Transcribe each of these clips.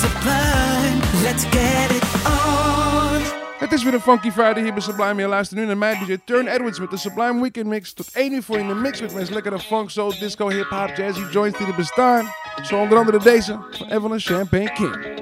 Sublime. Let's get it on. Het is weer een Funky Friday hier bij Sublime. Je luistert nu naar mij, DJ Turn Edwards met de Sublime Weekend Mix. Tot 1 uur voor je in de mix met mensen lekkere funk, soul, disco, hip-hop, jazzy joints die er bestaan. Zo onder andere deze van Evelyn Champagne King.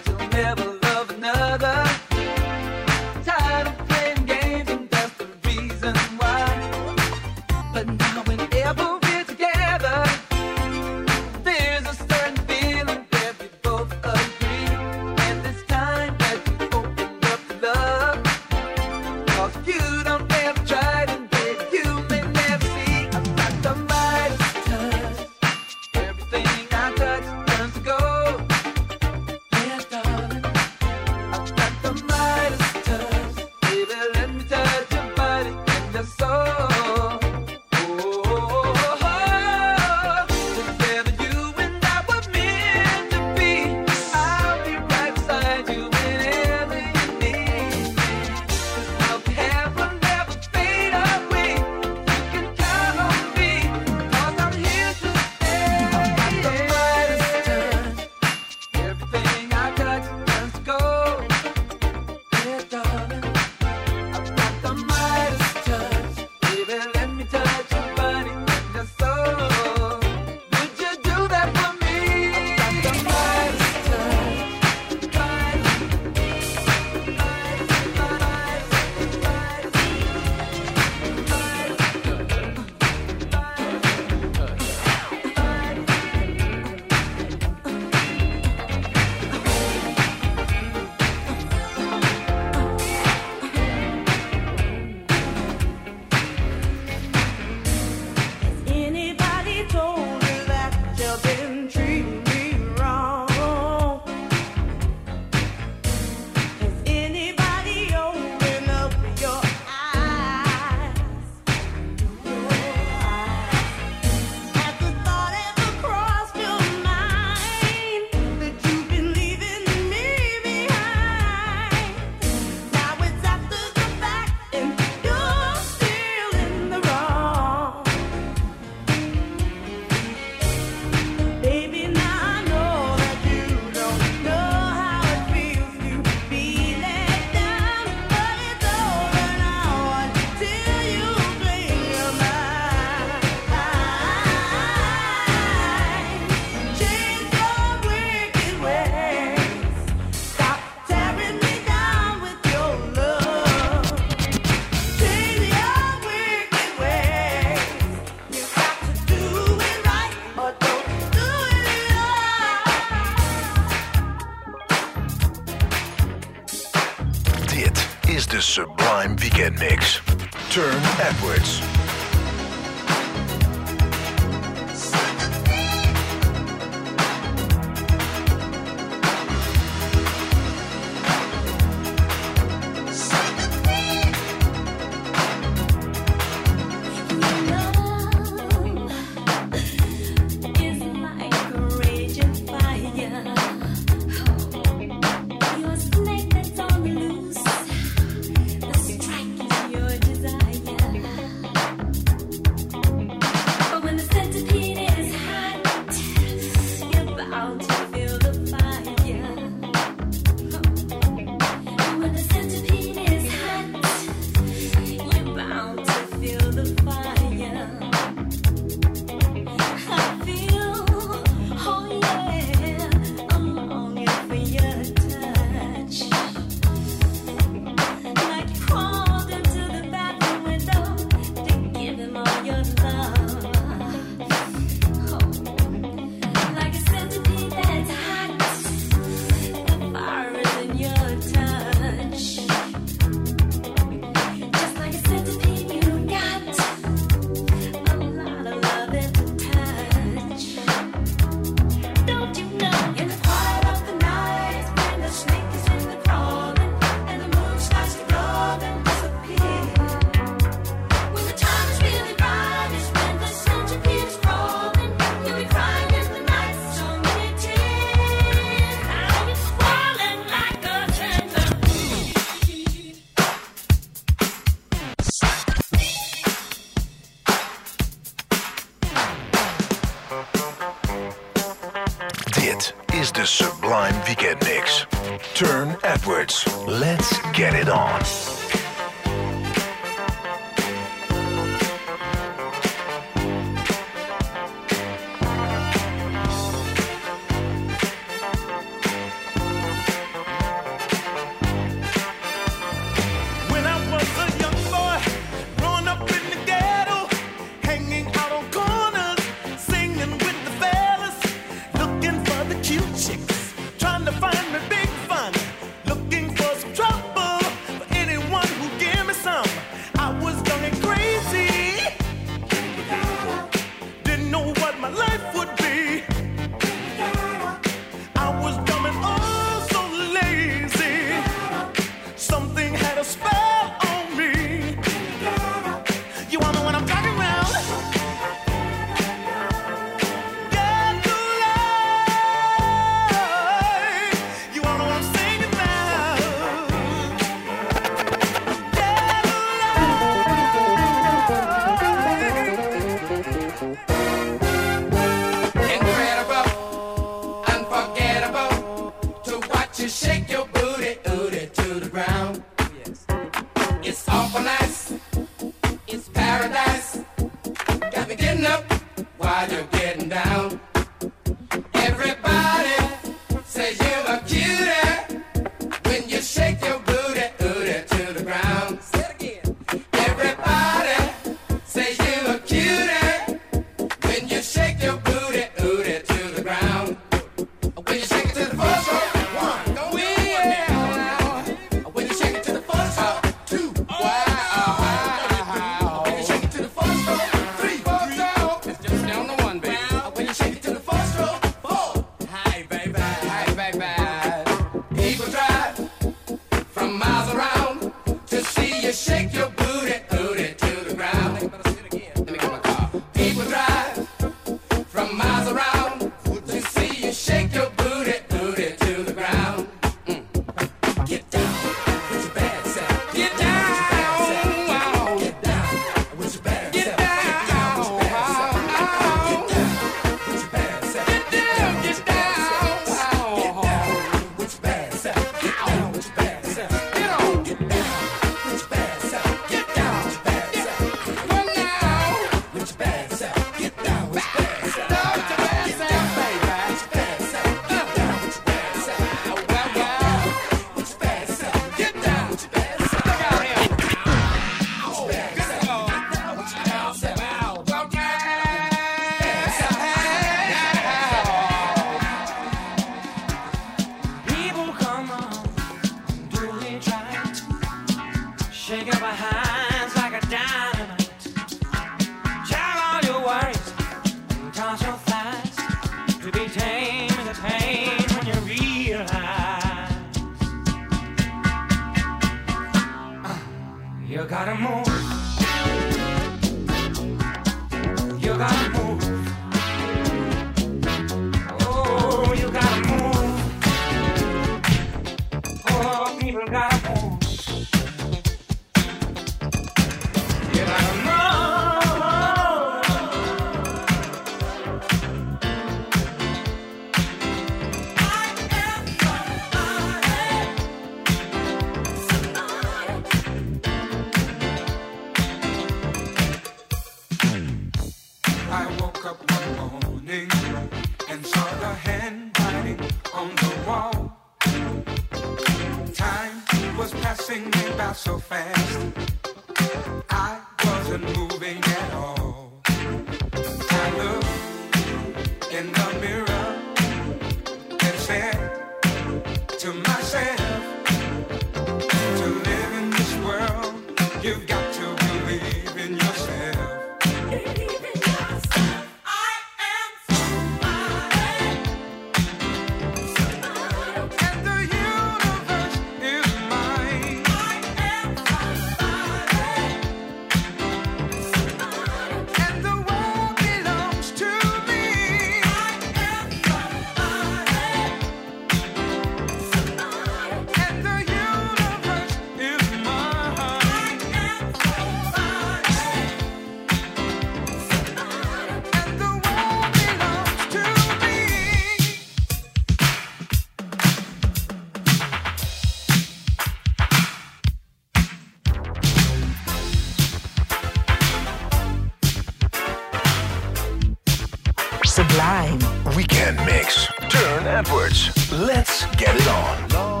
sublime. Weekend mix. Turn upwards. Let's get it on.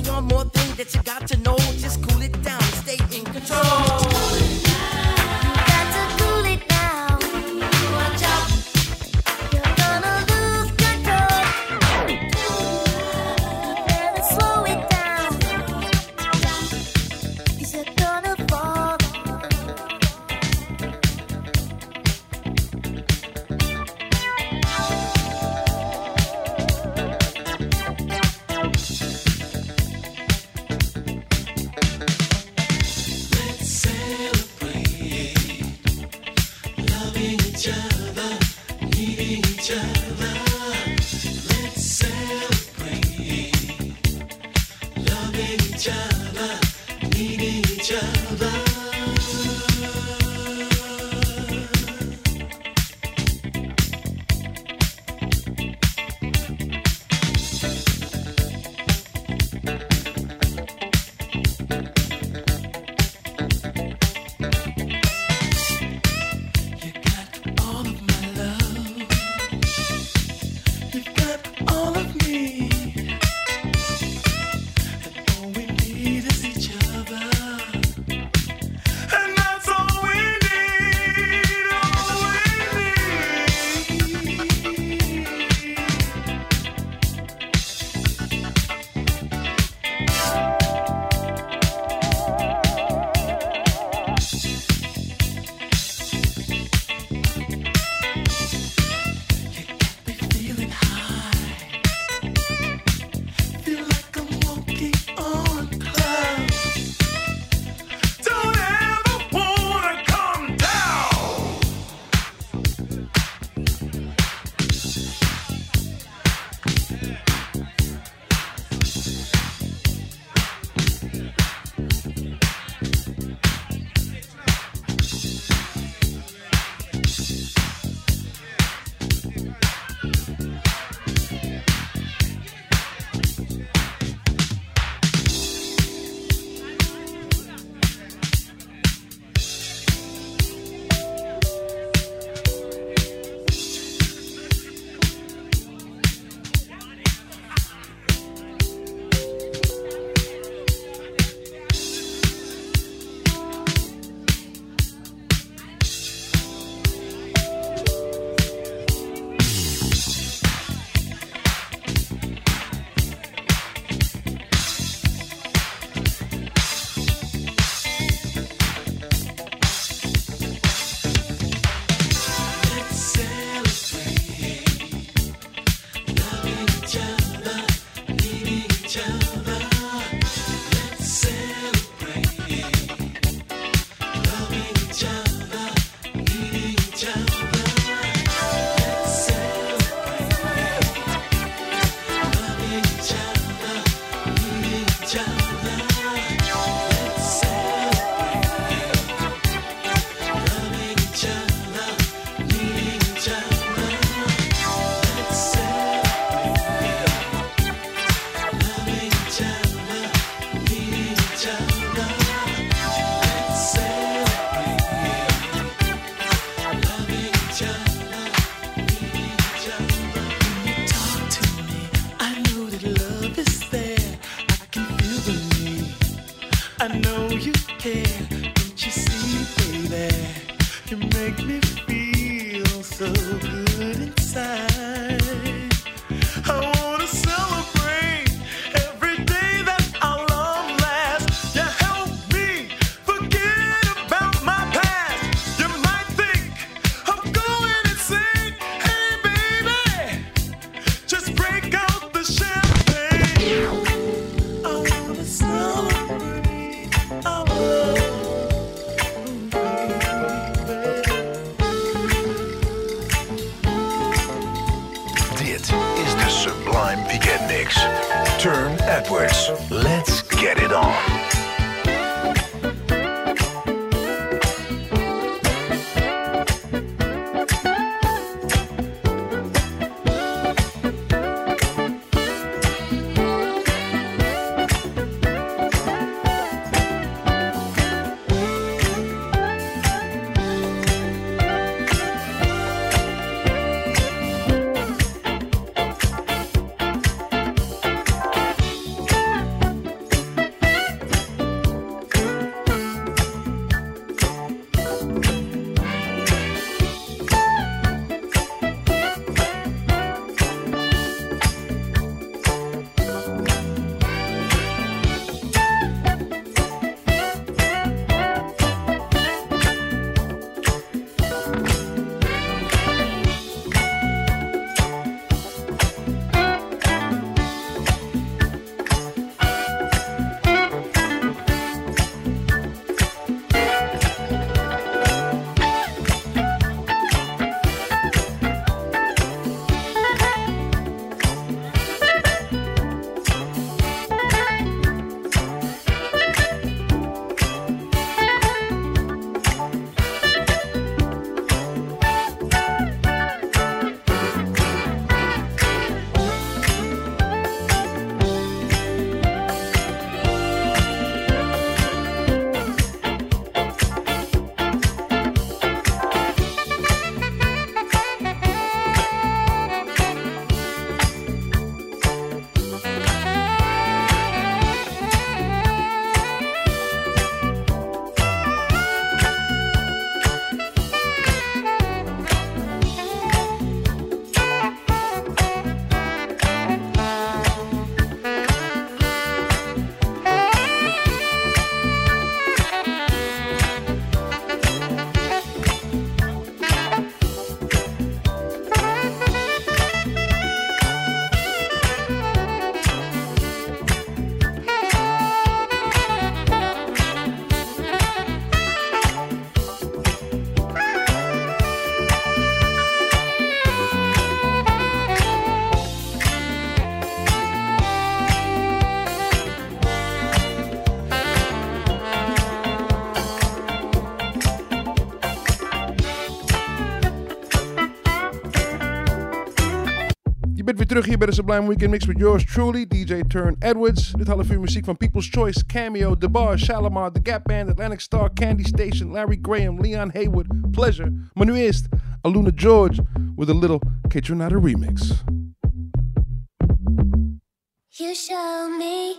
just want each other, need each other. You make me feel so good inside. Bent weer terug hier bij de Sublime Weekend Mix met yours truly, DJ Turne Edwards. Dit half uur muziek van People's Choice, Cameo, The Bar, Shalimar, The Gap Band, Atlantic Starr, Candi Staton, Larry Graham, Leon Haywood, Pleasure. Maar nu eerst AlunaGeorge with a little Kaytranada remix. You show me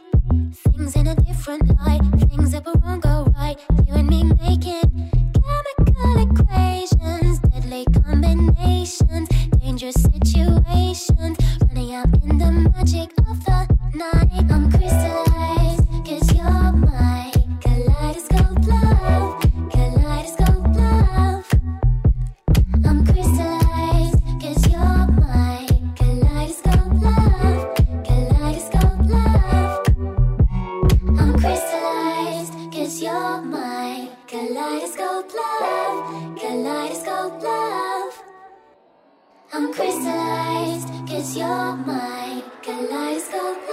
things in a different light, things that go right. You and me making chemical equations, deadly combinations, dangerous situations, running out in the magic of the night. I'm crystallized, cause you're my kaleidoscope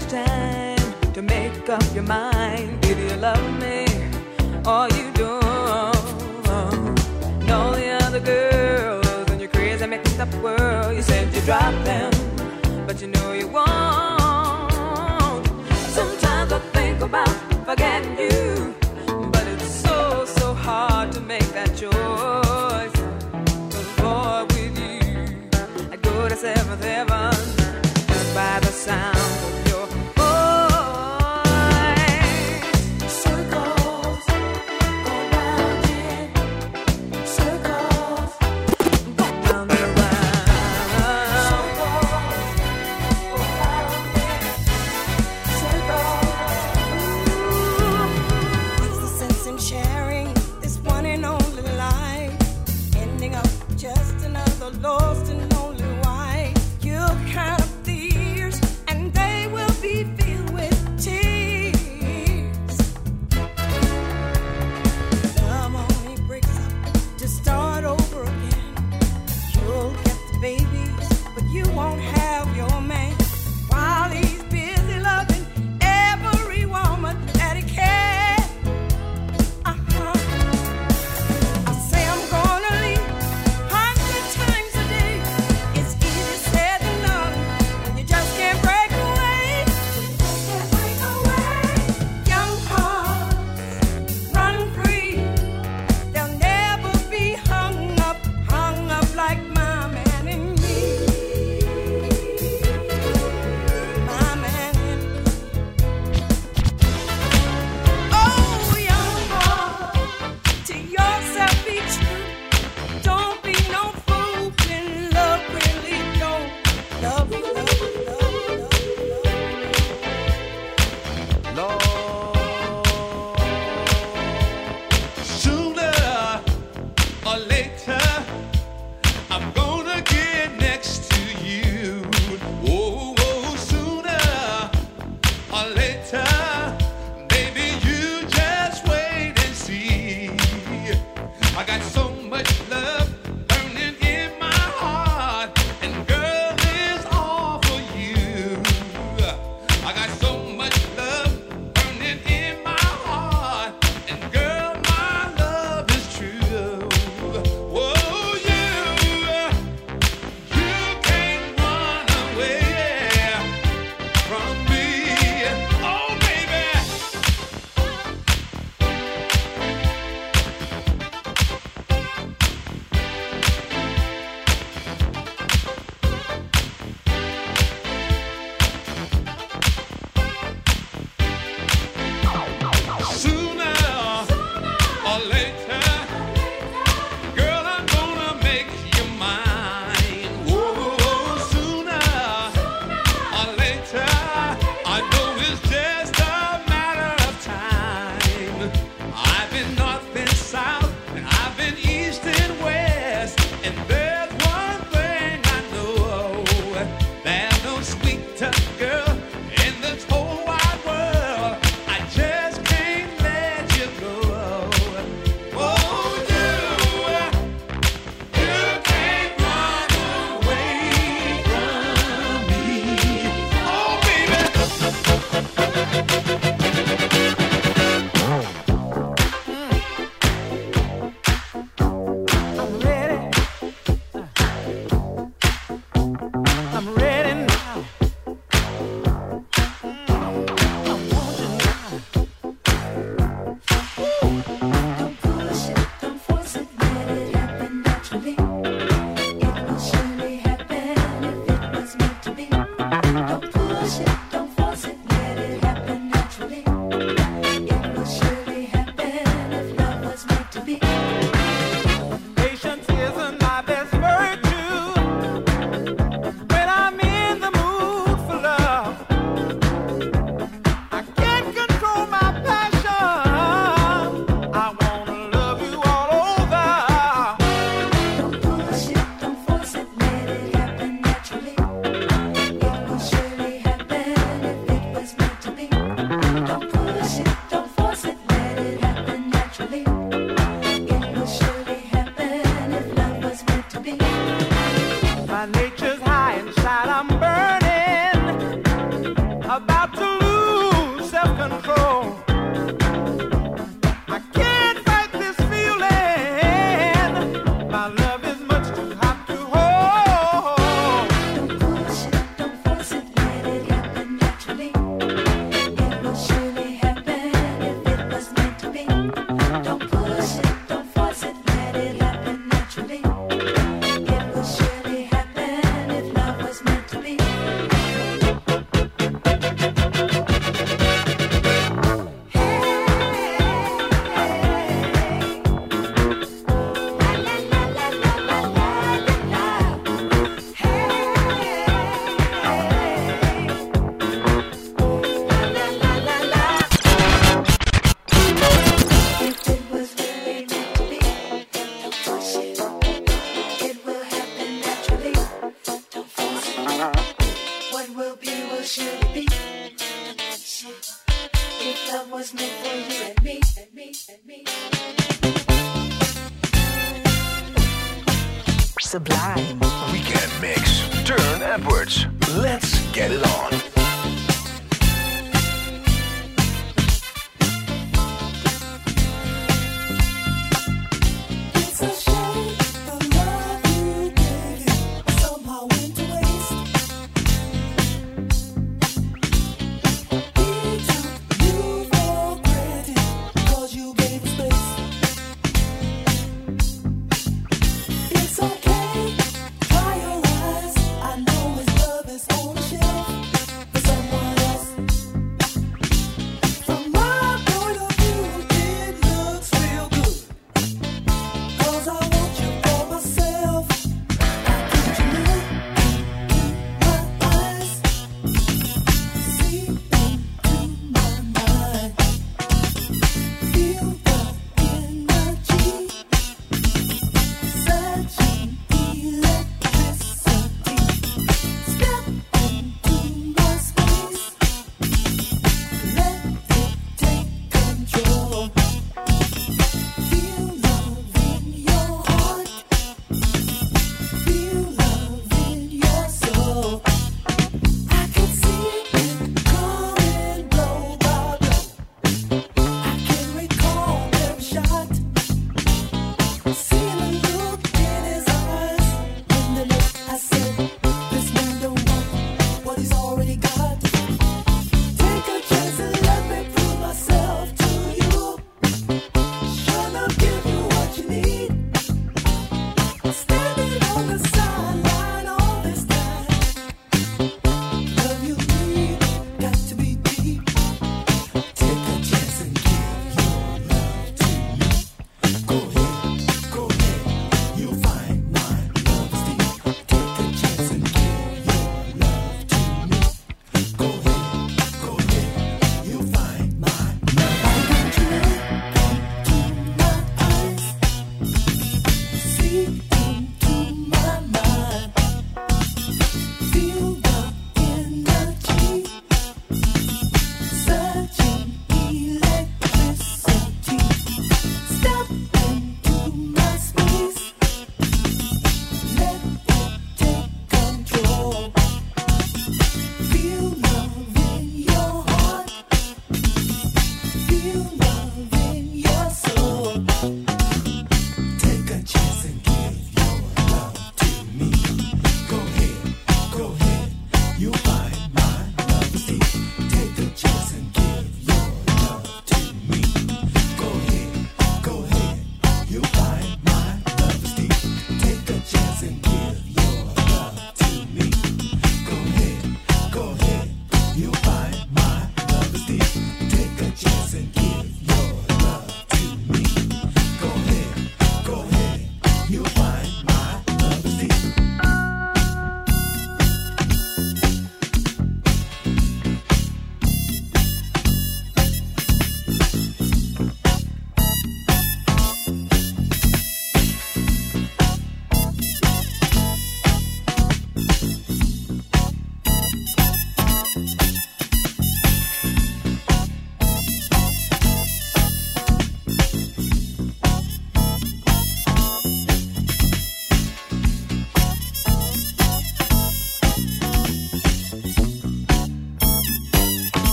much time to make up your mind. Either you love me or you don't. And all the other girls in your crazy mixed up world, you said you drop them, but you know you won't. Sometimes I think about forgetting you, but it's so, so hard to make that choice. Cause boy, with you, I'd go to seventh heaven.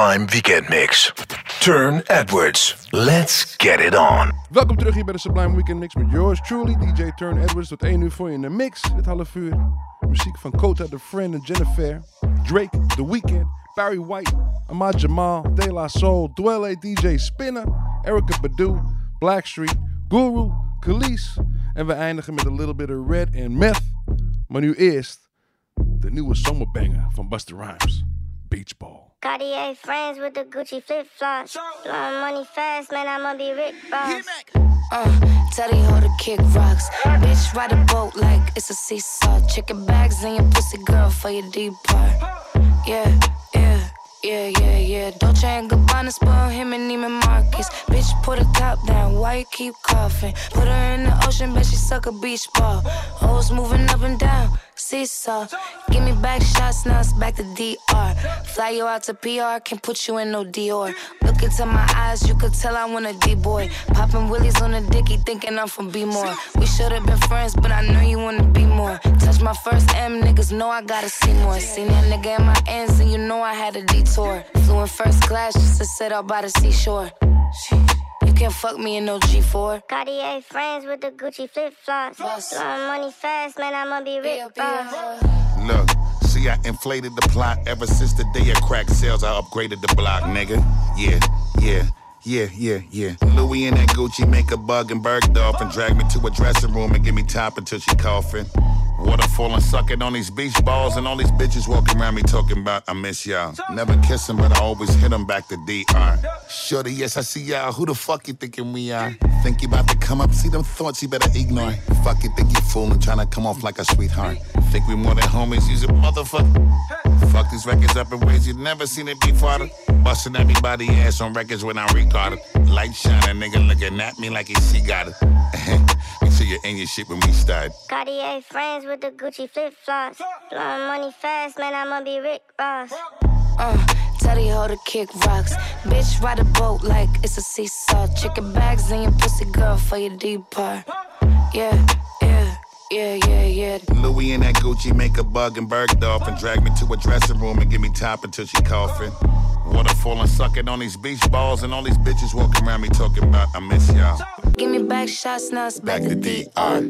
Sublime Weekend Mix. Turn Edwards. Let's get it on. Welkom terug hier bij de Sublime Weekend Mix met yours truly, DJ Turn Edwards. Tot 1 uur voor je in de mix, dit half uur. Muziek van Kota The Friend en Jennifer, Drake, The Weeknd, Barry White, Ahmad Jamal, De La Soul, Dwelle DJ Spinner, Erica Badu, Blackstreet, Guru, Khalees. En we eindigen met een little bit of Red and Meth. Maar nu eerst de nieuwe zomerbanger van Busta Rhymes, Beach Ball. Cartier friends with the Gucci flip flops. Blowing money fast, man, I'ma be Rick Ross. Uh, tell the hoe to kick rocks. Bitch, ride a boat like it's a seesaw. Chicken bags in your pussy, girl, for your deep part. Yeah, yeah, yeah, yeah, yeah. Dolce and Gabbana spoil him and Neiman Marcus. Bitch, put her top down, why you keep coughing? Put her in the ocean, bet she suck a beach ball. Hoes moving up and down, seesaw. Give me back shots, now it's back to DR. Fly you out to PR, can't put you in no Dior. Look into my eyes, you could tell I want a D-boy. Popping willies on a dicky, thinking I'm from B-more. We should've been friends, but I know you wanna be more. Touch my first M, niggas know I gotta see more. Seen that nigga in my ends, and you know I had a detour. Flew in first class just to sit out by the seashore. You can't fuck me in no G4. Cartier friends with the Gucci flip flops. Blowing money fast, man, I'ma be Rick Ross. Look, see, I inflated the plot ever since the day of crack sales. I upgraded the block, nigga. Yeah, yeah. Yeah, yeah, yeah. Louis and that Gucci make a bug and Bergdorf and drag me to a dressing room and give me top until she coughing. Waterfall and sucking on these beach balls and all these bitches walking around me talking about I miss y'all. Never kiss 'em, but I always hit 'em back to DR. Shorty, yes, I see y'all. Who the fuck you thinking we are? Think you about to come up? See them thoughts you better ignore. Fuck you, think you fooling, trying to come off like a sweetheart. Think we more than homies, use a motherfucker. Fuck these records up in ways you've never seen it before. Busting everybody ass on records when I recorded. Light shining, nigga looking at me like he see got it. Make sure you're in your shit when we start. Cartier friends with the Gucci flip flops. Blowing money fast, man, I'ma be Rick Ross. Uh, tell the hoe to kick rocks. Bitch, ride a boat like it's a seesaw. Chicken bags in your pussy, girl, for your deep part. Yeah, yeah, yeah, yeah, yeah. Louis and that Gucci make a bug and Bergdorf and drag me to a dressing room and give me top until she coughing. Waterfall and sucking on these beach balls and all these bitches walking around me talking about I miss y'all. Give me back shots, now it's back, Back to DR.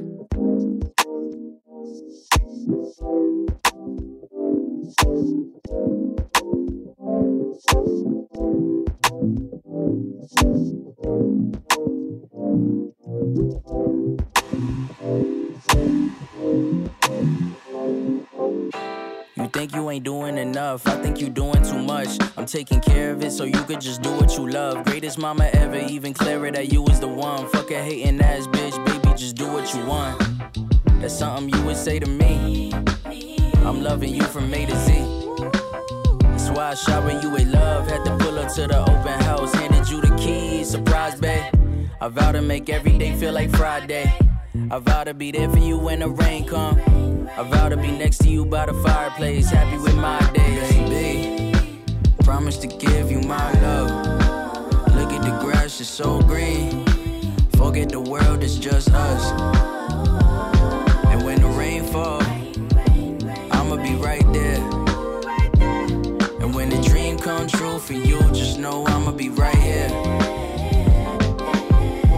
You ain't doing enough, I think you're doing too much. I'm taking care of it so you could just do what you love. Greatest mama ever, even clearer that you was the one. Fuck a hating ass bitch, baby, just do what you want. That's something you would say to me. I'm loving you from A to Z. That's why I showered you with love. Had to pull up to the open house, handed you the keys. Surprise, babe. I vow to make every day feel like Friday. I vow to be there for you when the rain come. I vow to be next to you by the fireplace, happy with my days. Baby, promise to give you my love. Look at the grass, it's so green. Forget the world, it's just us. And when the rain falls, I'ma be right there. And when the dream come true for you, just know I'ma be right here.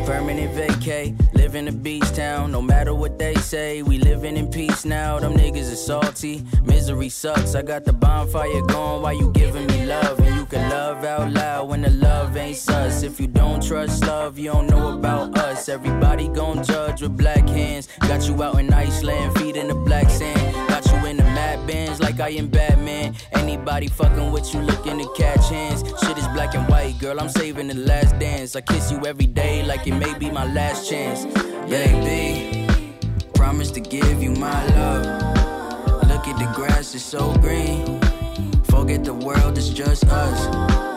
Permanent vacay, live in a beach town. No matter what they say, we living in peace now. Them niggas is salty, misery sucks. I got the bonfire going while you giving me love, and you can love out loud when the love ain't sus. If you don't trust love, you don't know about us. Everybody gon' judge with black hands. Got you out in Iceland, feet in the black sand. Like I am Batman. Anybody fucking with you looking to catch hands. Shit is black and white, girl. I'm saving the last dance. I kiss you every day like it may be my last chance. Baby, promise to give you my love. Look at the grass, it's so green. Forget the world, it's just us.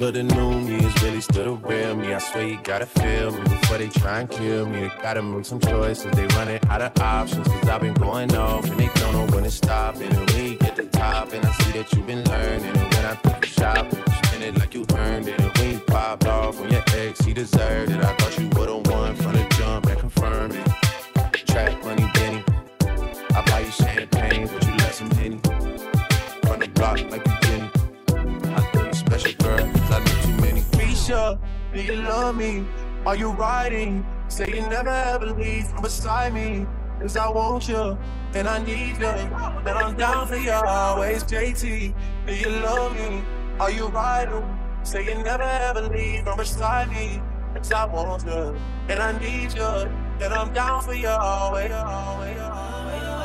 But the new me is really still the real me. I swear you gotta feel me before they try and kill me. Gotta make some choices. They running out of options. Cause I've been going off and they don't know when to stop. And you get the top, and I see that you've been learning. And when I think you shopping, it like you earned it. And you popped off on your ex, he deserved it. I thought you would've won from the jump and confirmed it. Track money, Benny. I buy you champagne, but you let some Henny. Run the block like you Risha, do you love me? Are you riding? Say you never ever leave from beside me. Cause I want you, and I need you, and I'm down for you always, JT. Do you love me? Are you riding? Say you never ever leave from beside me. Cause I want you, and I need you, and I'm down for you always, always, always.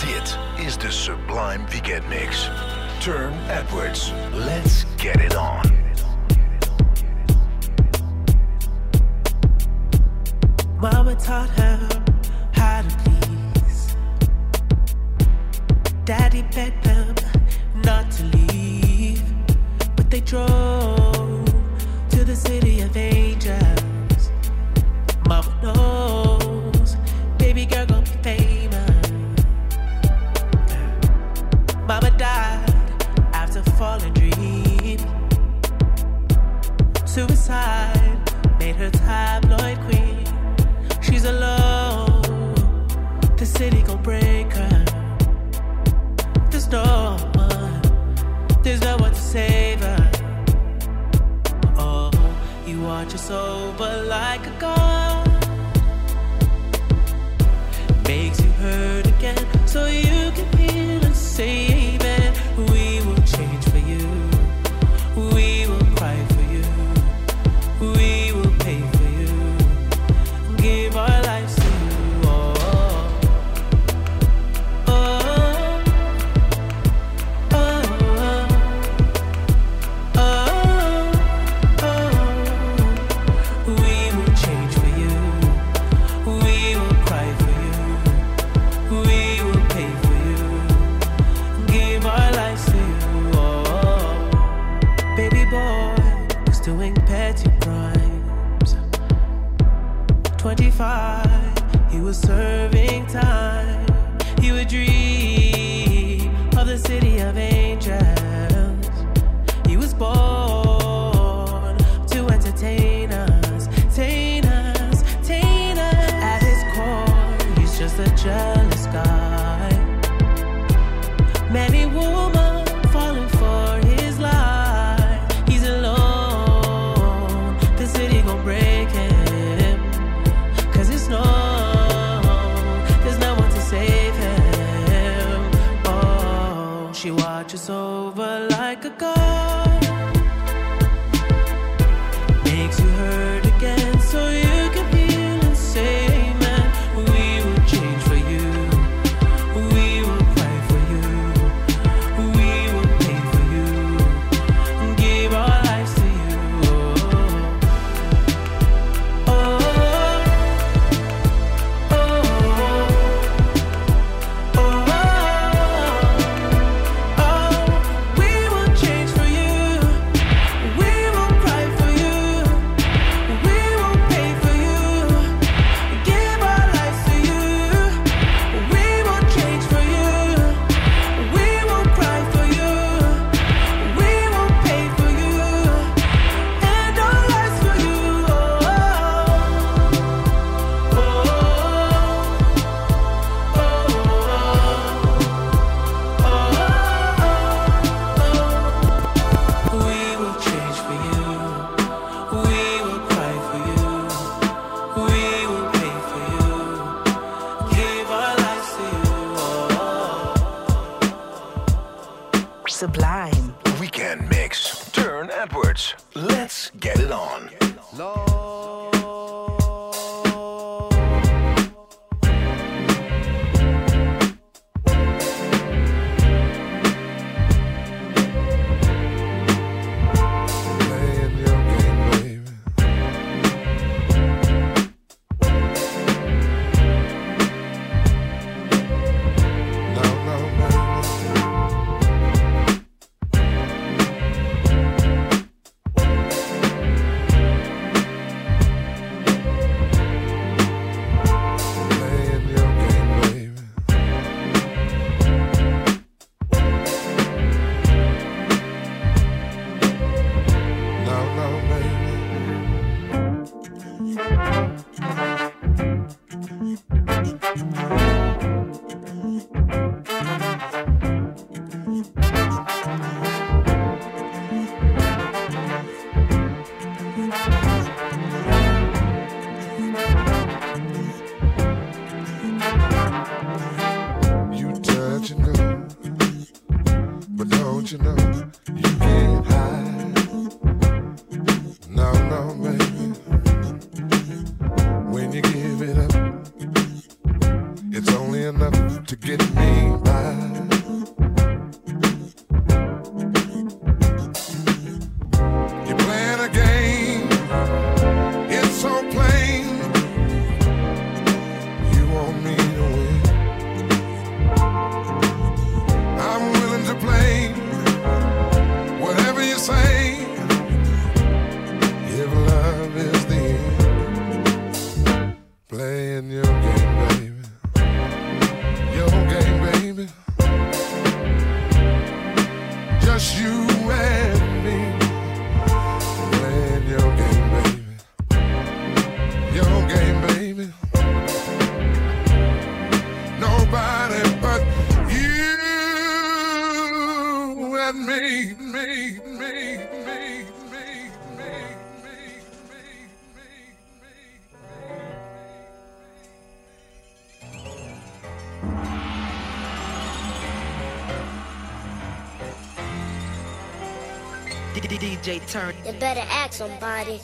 Dit is de Sublime Weekend Mix. Turne Edwards. Let's get it on. Mama taught her how to please. Daddy begged them not to leave, but they drove to the city of angels. Mama knows, city gon' break her. There's no one. There's no one to save her. Oh, you watch us over like a god. Makes DJ. You better ask somebody.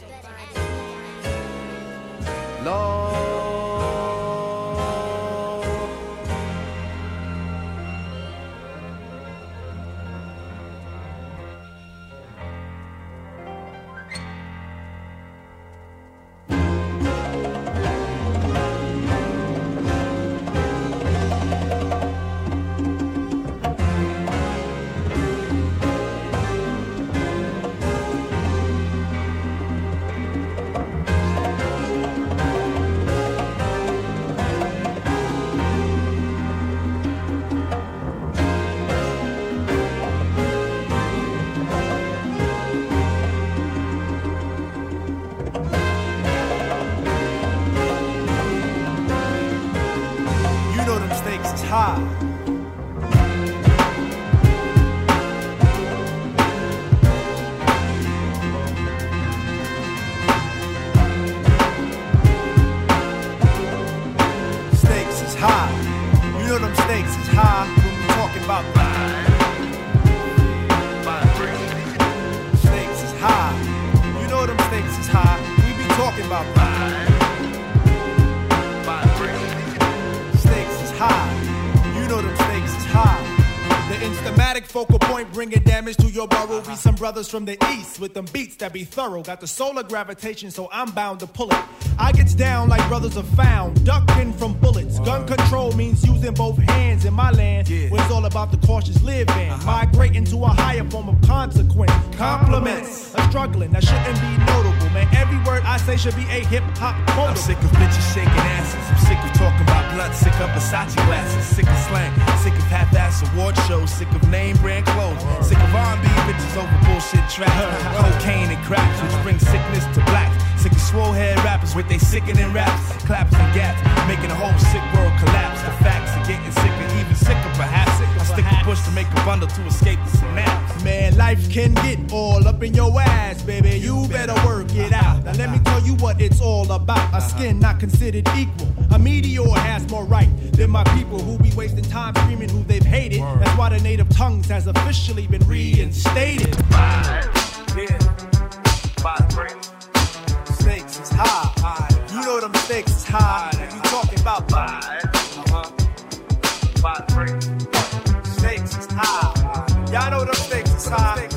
Instamatic focal point bringing damage to your burrow. Be some brothers from the east with them beats that be thorough. Got the solar gravitation, so I'm bound to pull it. I gets down like brothers are found, ducking from bullets. Gun control means using both hands in my land. Where it's all about the cautious living. Uh-huh. Migrating to a higher form of consequence. Compliments. A struggling that shouldn't be notable, man. Every word I say should be a hip hop quote. I'm sick of bitches shaking asses. I'm sick of talking about blood. Sick of Versace glasses. Sick of slang. Sick of half-ass award shows. Sick of name brand clothes. Sick of R&B bitches over bullshit tracks. Cocaine and cracks, which brings sickness to blacks. Sick of swole head rappers with they sickening raps, claps and gaps, making the whole sick world collapse. The facts are getting sicker, stick a push to make a bundle to escape the synapse. Man, life can get all up in your ass, baby. You better work it out. Now let me tell you what it's all about. A skin not considered equal. A meteor has more right than my people who be wasting time screaming who they've hated. That's why the native tongues has officially been reinstated. Stakes is high. You know them stakes is high. High.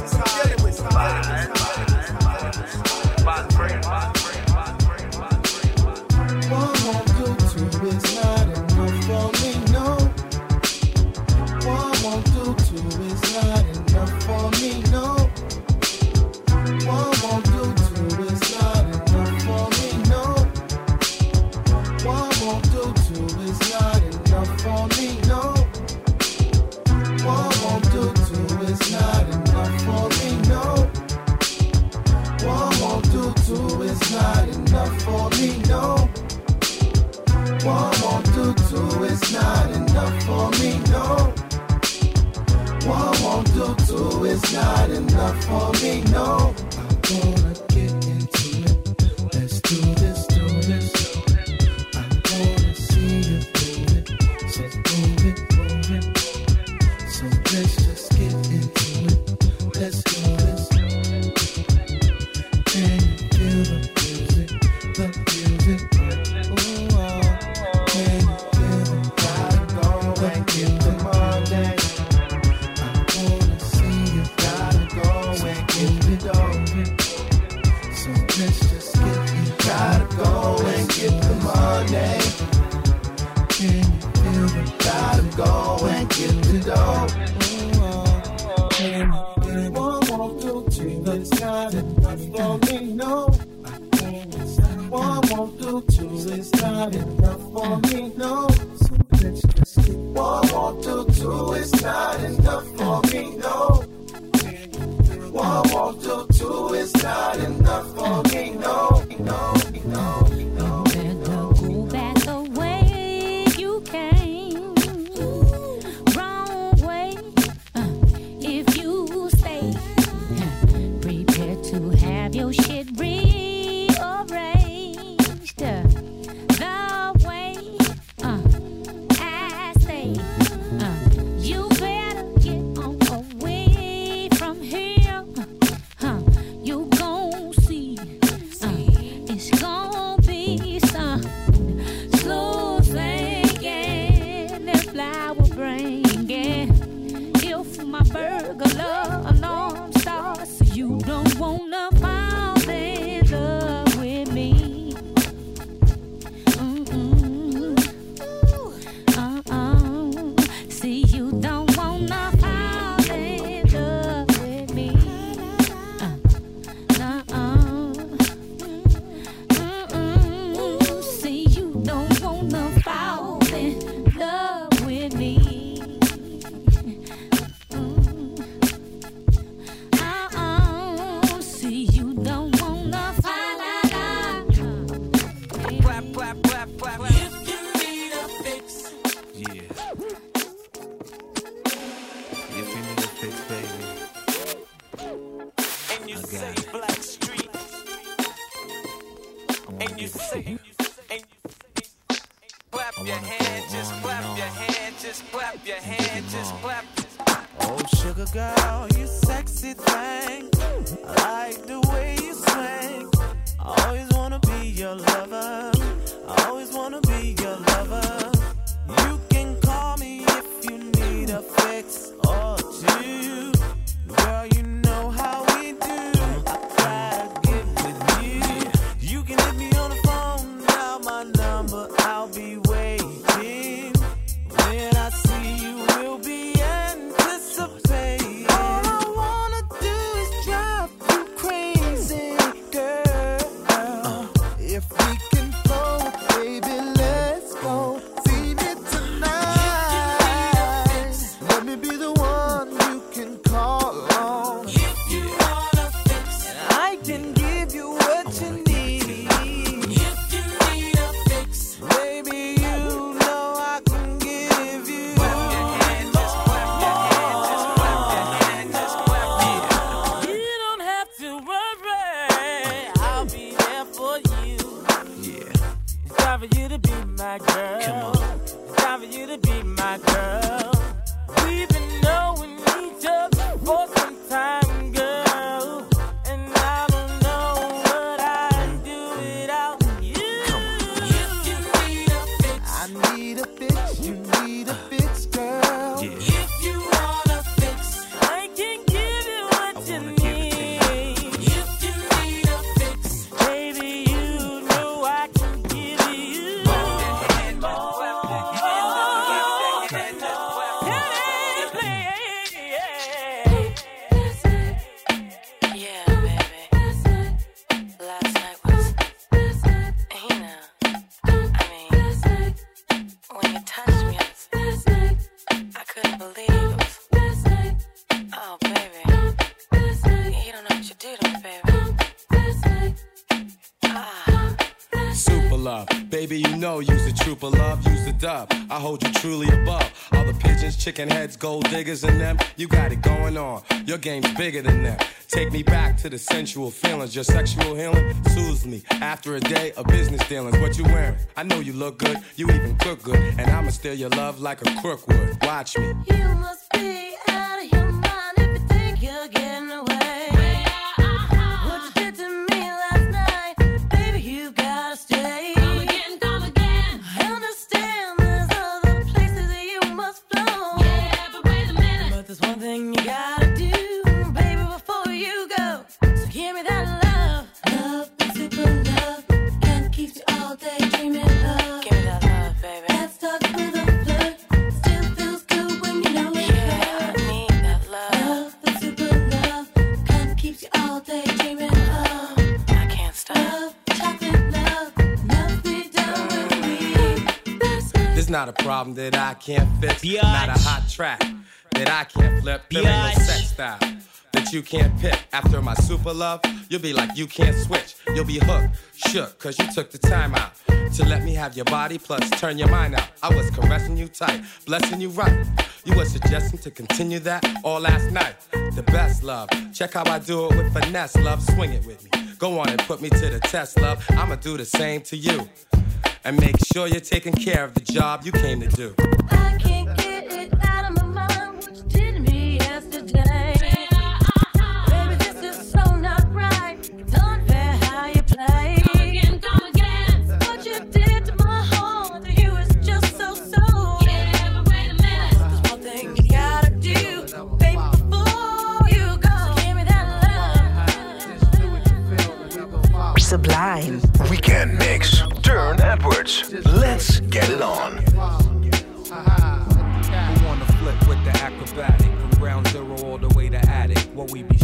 Chicken heads, gold diggers, and them. You got it going on. Your game's bigger than that. Take me back to the sensual feelings. Your sexual healing soothes me after a day of business dealings. What you wearing? I know you look good, you even cook good, and I'ma steal your love like a crook would. Watch me. You must be problem that I can't fix. Not a hot track that I can't flip. There ain't no sex style that you can't pick. After my super love, you'll be like you can't switch. You'll be hooked, shook, cause you took the time out to let me have your body plus turn your mind out. I was caressing you tight, blessing you right. You were suggesting to continue that all last night. The best love. Check how I do it with finesse, love. Swing it with me. Go on and put me to the test, love. I'ma do the same to you. And make sure you're taking care of the job you came to do. I can't get it out of my mind what you did to me yesterday. Baby, this is so not right. It's unfair how you play. Again, again. What you did to my heart, you was just so so. Yeah, but wait a minute. There's one thing you gotta do, baby, before you go. Give me that love. Sublime. Weekend mix. Turne Edwards. Let's get it on. Who wanna flip with the acrobatic from ground zero all the way to attic? What we be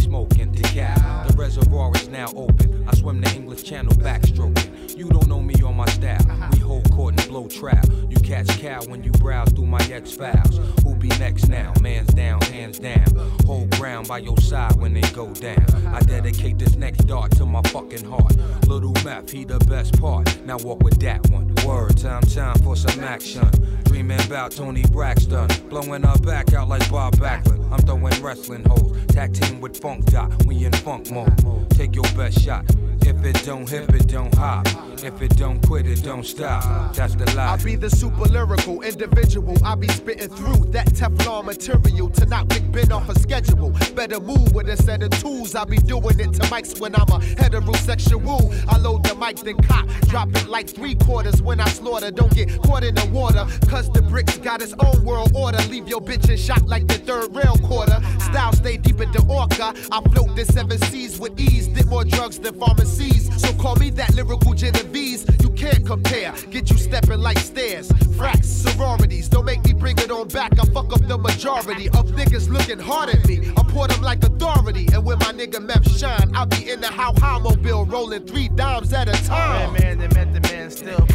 reservoir is now open. I swim the English Channel backstroking. You don't know me or my style. We hold court and blow trap. You catch cow when you browse through my X files. Who be next now? Man's down, hands down. Hold ground by your side when they go down. I dedicate this next dart to my fucking heart. Little Mac, he the best part. Now walk with that one. Word, time, time for some action. Dreaming about Toni Braxton, blowing our back out like Bob Backlund. I'm throwing wrestling hoes, tag team with Funk Doc. We in funk mode. Take your best shot. If it don't hip, it don't hop. If it don't quit, it don't stop. That's the lie. I be the super lyrical individual. I be spitting through that Teflon material to knock Big Ben off a schedule. Better move with a set of tools. I be doing it to mics when I'm a heterosexual. I load the mic, then cop. Drop it like three quarters when I slaughter. Don't get caught in the water. Cause the bricks got its own world order. Leave your bitch in shock like the third rail quarter. Style stay deep in the orca. I float the seven seas with ease. Did more drugs than pharmacies. So call me that lyrical Genovese. You can't compare. Get you stepping like stairs. Fracks, sororities. Don't make me bring it on back. I fuck up the majority of niggas looking hard at me. I pour them like authority. And when my nigga Meth shine, I'll be in the how how mobile rolling three dimes at a time. Man, they met the man still.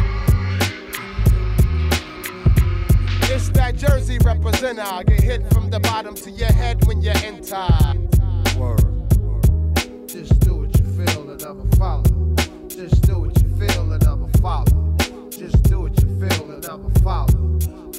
It's that Jersey representer. Get hit from the bottom to your head when you enter. Just do what you feel and never follow. Just do what you feel and never follow. Just do what you feel and never follow.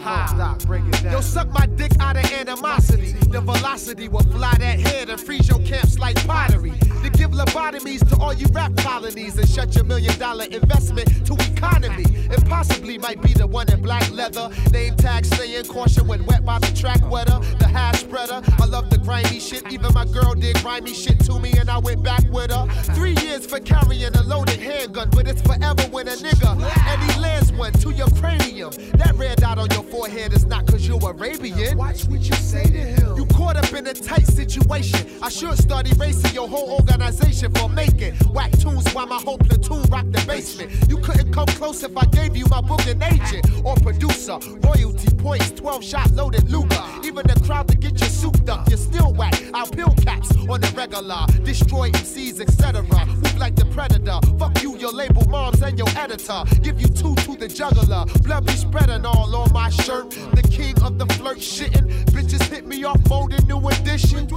Ha. Stop, break it down. Yo, suck my dick out of animosity. The velocity will fly that head and freeze your camps like pottery. To give lobotomies to all you rap colonies and shut your million dollar investment to economy. It possibly might be the one in black leather. Name tag saying caution when wet by the track weather. The hash spreader. I love the grimy shit. Even my girl did grimy shit to me and I went back with her. Three years for carrying a loaded handgun, but it's forever when a nigga. And he lands one to your cranium. That red dot on your forehead is not cause you're Arabian. Watch what you say to him. You caught up in a tight situation. I should start erasing your whole organization for making whack tunes while my whole platoon rock the basement. You couldn't come close if I gave you my booking agent or producer. Royalty points, 12 shot loaded Luger. Even the crowd to get you souped up, you're still whack. I'll pill caps on the regular, destroy MCs, etc. Move like the predator. Fuck you, your label moms, and your editor. Give you two to the juggler. Blood be spreading all on my shirt. The king of the flirt shitting. Bitches hit me off mode in new edition.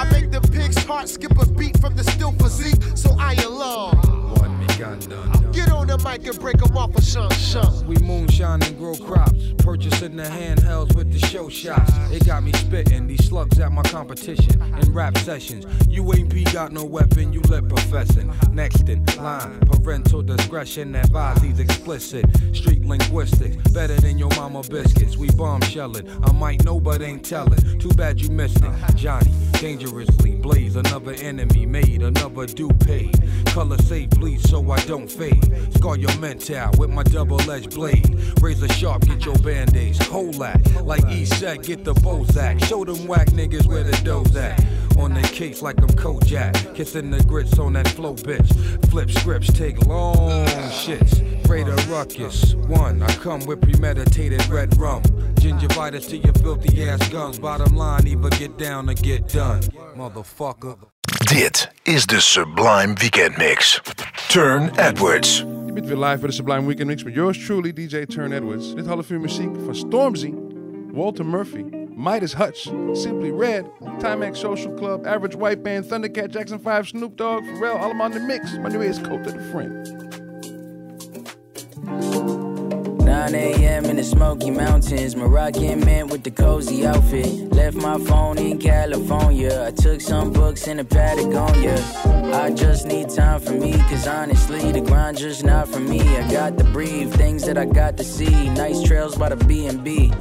I make the pig's heart skip a beat from the still physique, so I alarm. One gun done. Get on the mic and break them off shun. We moonshine and grow crops. Purchasing the handhelds with the show shots. It got me spitting these slugs at my competition in rap sessions. You ain't be got no weapon, you lip professing. Next in line, parental discretion advises explicit. Street linguistics, better than your mama biscuits. We bombshelling. I might know but ain't telling. Too bad you missed it. Johnny, dangerously blaze another enemy made, another due paid. Color safe bleed so I don't fade. Scar your mental with my double-edged blade. Razor sharp, get your band-aids. Hold that, like E said, get the Bozak. Show them whack niggas where the dough's at. On the case like I'm Kojak. Kissing the grits on that flow, bitch. Flip scripts, take long shits. Raider ruckus. One, I come with premeditated red rum. Gingivitis to your filthy ass gums. Bottom line, either get down or get done. Motherfucker. Dit is de Sublime Weekend Mix. Turne Edwards. Je bent weer live bij de Sublime Weekend Mix met yours truly, DJ Turne Edwards. Dit half uur muziek van Stormzy, Walter Murphy, Midas Hutch, Simply Red, Timex Social Club, Average White Band, Thundercat, Jackson 5, Snoop Dogg, Pharrell, allemaal in de mix. My nu is Kota the Friend. 9 a.m. in the Smoky Mountains. Moroccan man with the cozy outfit. Left my phone in California. I took some books in the Patagonia. I just need time for me, cause honestly, the grind just not for me. I got to breathe, things that I got to see. Nice trails by the B&B.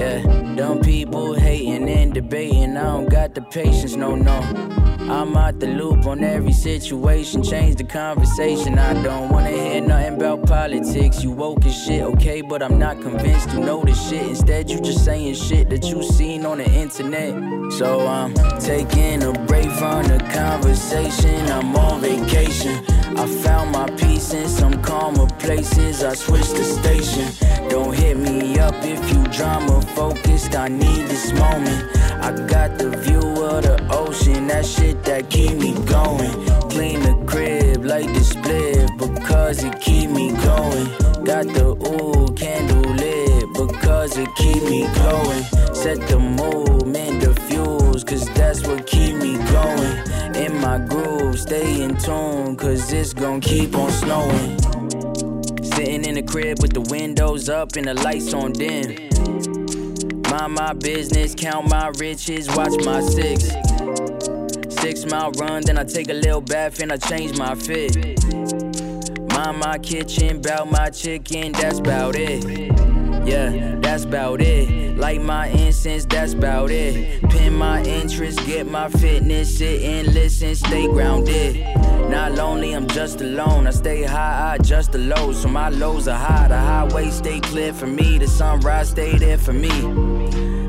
Yeah, dumb people hating and debating. I don't got the patience, no, no. I'm out the loop on every situation. Change the conversation. I don't wanna hear nothing about politics. You woke as shit, okay, but I'm not convinced you know the shit. Instead, you just saying shit that you seen on the internet. So I'm taking a break from the conversation. I'm on vacation. I found my peace in some calmer places. I switched the station. Don't hit me up if you drama focused. I need this moment. I got the view of the ocean. That shit that keep me going. Clean the crib like the split because it keep me going. Got the ooh candle lit because it keep me going. Set the mood, mend the fuels, cause that's what keep me going. In my groove, stay in tune, cause it's gon' keep on snowing. Sitting in the crib with the windows up and the lights on dim. Mind my business, count my riches, watch my six. Six mile run, then I take a little bath and I change my fit. Mind my kitchen, bout my chicken, that's about it. Yeah, that's about it. Light my incense, that's about it. Pin my interest, get my fitness, sit and listen, stay grounded. Not lonely, I'm just alone. I stay high, I adjust the lows. So my lows are high, the highway stay clear for me. The sunrise stay there for me.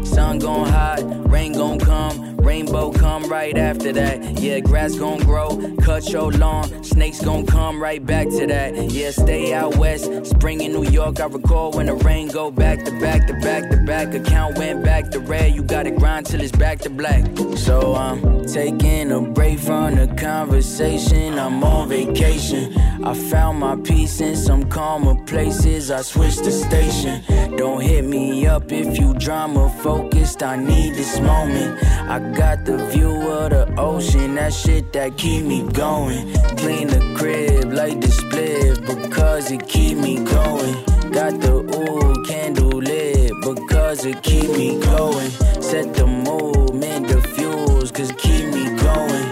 Sun gon' hide, rain gon' come, rainbow come right after that. Yeah, grass gon' grow, cut your lawn, snakes gon' come right back to that. Yeah, stay out west, spring in New York. I recall when the rain go back to back to back to back. Account went back to red, you gotta grind till it's back to black. So I'm taking a break from the conversation. I'm on vacation. I found my peace in some calmer places. I switched the station. Don't hit me up if you drama focused. I need this moment. I got the view of the ocean. That shit that keep me going. Clean the crib like the split because it keep me going. Got the ooh candle lit because it keep me going. Set the movement, the fuels, cause keep me going.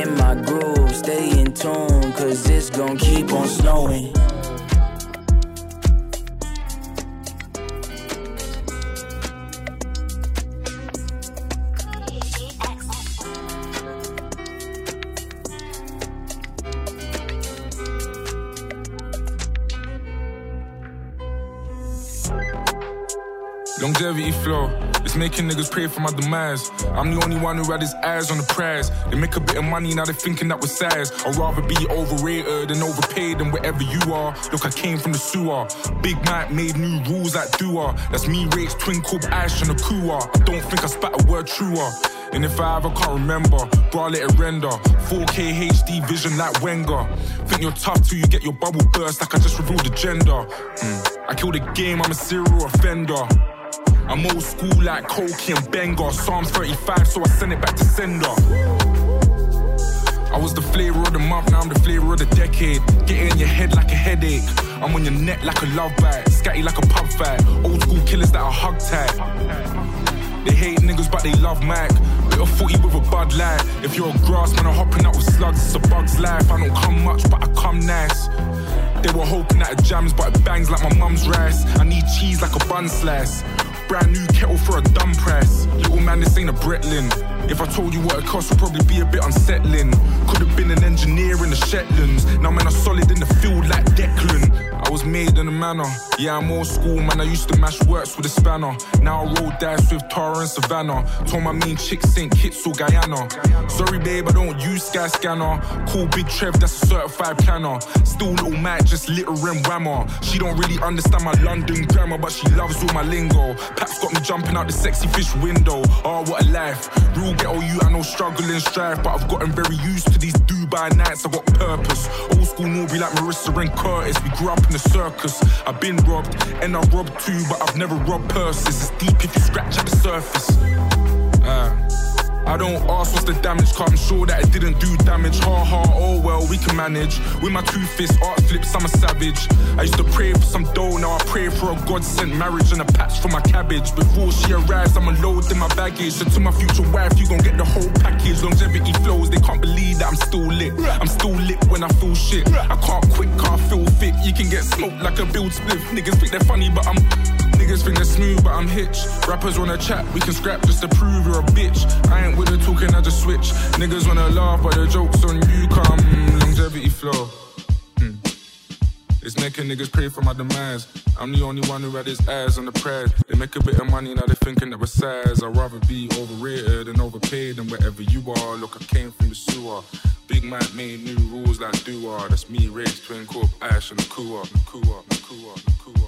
In my groove, stay in tune, cause it's gon' keep on snowing. Longevity flow. It's making niggas pray for my demise. I'm the only one who had his eyes on the prize. They make a bit of money, now they're thinking that we're size. I'd rather be overrated than overpaid than wherever you are. Look, I came from the sewer. Big Mike made new rules like Dua. That's me, Rates, Twin Cub, Ash, and a Kua. I don't think I spat a word truer. And if I ever can't remember, bro, I let it render. 4K HD vision like Wenger. Think you're tough till you get your bubble burst, like I just revealed the gender. Mm. I kill the game, I'm a serial offender. I'm old school like Coki and Benga. Psalms 35, so I send it back to sender. I was the flavor of the month, now I'm the flavor of the decade. Get in your head like a headache. I'm on your neck like a love bite. Scatty like a pub fight. Old school killers that are hug tight. They hate niggas, but they love Mac. Bit of footy with a bud light. If you're a grass man, I'm hopping out with slugs. It's a bug's life. I don't come much, but I come nice. They were hoping that it jams, but it bangs like my mum's rice. I need cheese like a bun slice. Brand new kettle for a dumb price. Little man, this ain't a Breitling. If I told you what it cost, would probably be a bit unsettling. Could have been an engineer in the Shetlands. Now, man, I'm solid in the field like Declan. I was made in a manner. Yeah, I'm old school, man. I used to mash works with a spanner. Now I roll dice with Tara and Savannah. Told my mean chick St. Kitts or Guyana. Sorry, babe, I don't use Sky Scanner. Cool Big Trev, that's a certified planner. Still little Mac, just littering whammer. She don't really understand my London grammar, but she loves all my lingo. Paps got me jumping out the sexy fish window. Oh, what a life. Real ghetto you, I know struggle and strife, but I've gotten very used to these Dubai nights. I got purpose. Old school Norby like Marissa and Curtis. We grew up in the circus. I've been robbed, and I robbed too, but I've never robbed purses. It's deep if you scratch at the surface. I don't ask what's the damage, cause I'm sure that it didn't do damage. Ha ha, oh well, we can manage. With my two fists, art flips, I'm a savage. I used to pray for some dough, now I pray for a God sent marriage and a patch for my cabbage. Before she arrives, I'm unloading my baggage. So to my future wife, you gon' get the whole package. Longevity flows, they can't believe that I'm still lit. I'm still lit when I feel shit. I can't quit, can't feel fit. You can get smoked like a build spliff. Niggas think they're funny, but I'm. Niggas think they're smooth, but I'm hitch. Rappers wanna chat, we can scrap just to prove you're a bitch. I ain't with the talking, I just switch. Niggas wanna laugh, but the joke's on you. Come, longevity flow. Hmm. It's making niggas pray for my demise. I'm the only one who had his eyes on the prize. They make a bit of money, now they thinking that we're size. I'd rather be overrated than overpaid than wherever you are. Look, I came from the sewer. Big man made new rules like Dua. That's me, Race, Twin Corp, Ash, and Nakua, Nakua, Nakua, Nakua.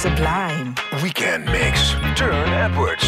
Sublime. Weekend Mix. Turne Edwards.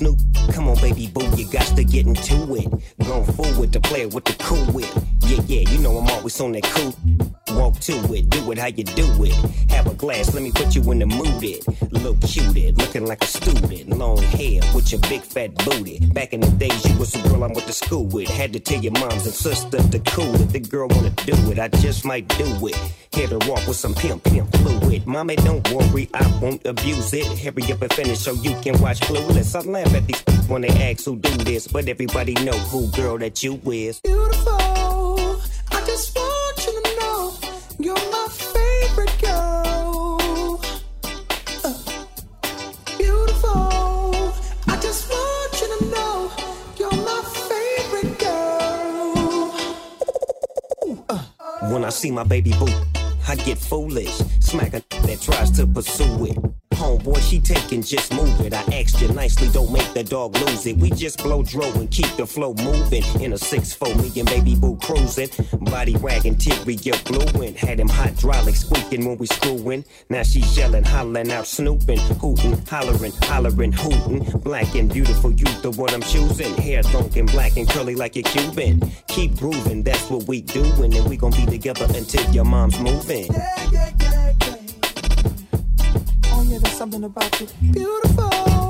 Snoop, come on, baby boo, you got to get into it. Going forward to play it with the cool wit. Yeah, yeah, you know I'm always on that cool. Walk to it, do it how you do it. Have a glass, let me put you in the mood. It look cuted, looking like a student. Long hair with your big fat booty. Back in the days, was the girl I went to school with. Had to tell your moms and sisters to cool it. The girl wanna do it, I just might do it. Hit her walk with some pimp, pimp fluid. Mommy, don't worry, I won't abuse it. Hurry up and finish so you can watch Clueless. I laugh at these when they ask who do this, but everybody know who girl that you is. Beautiful. I see my baby boo, I get foolish. Smack a that tries to pursue it. Homeboy, she taking, just move it. I asked you nicely, don't make the dog lose it. We just blow dro and keep the flow moving. In a 6-4 million baby boo cruising. Body wagging, teary, you gluing. Had him hydraulic squeaking when we screwing. Now she yelling, hollering out, snooping, hooting, hollering, hollering, hooting. Black and beautiful, you the one I'm choosing. Hair long and black and curly like a Cuban. Keep grooving, that's what we doing. And we gon' be together until your mom's moving. Oh yeah, there's something about you. Beautiful.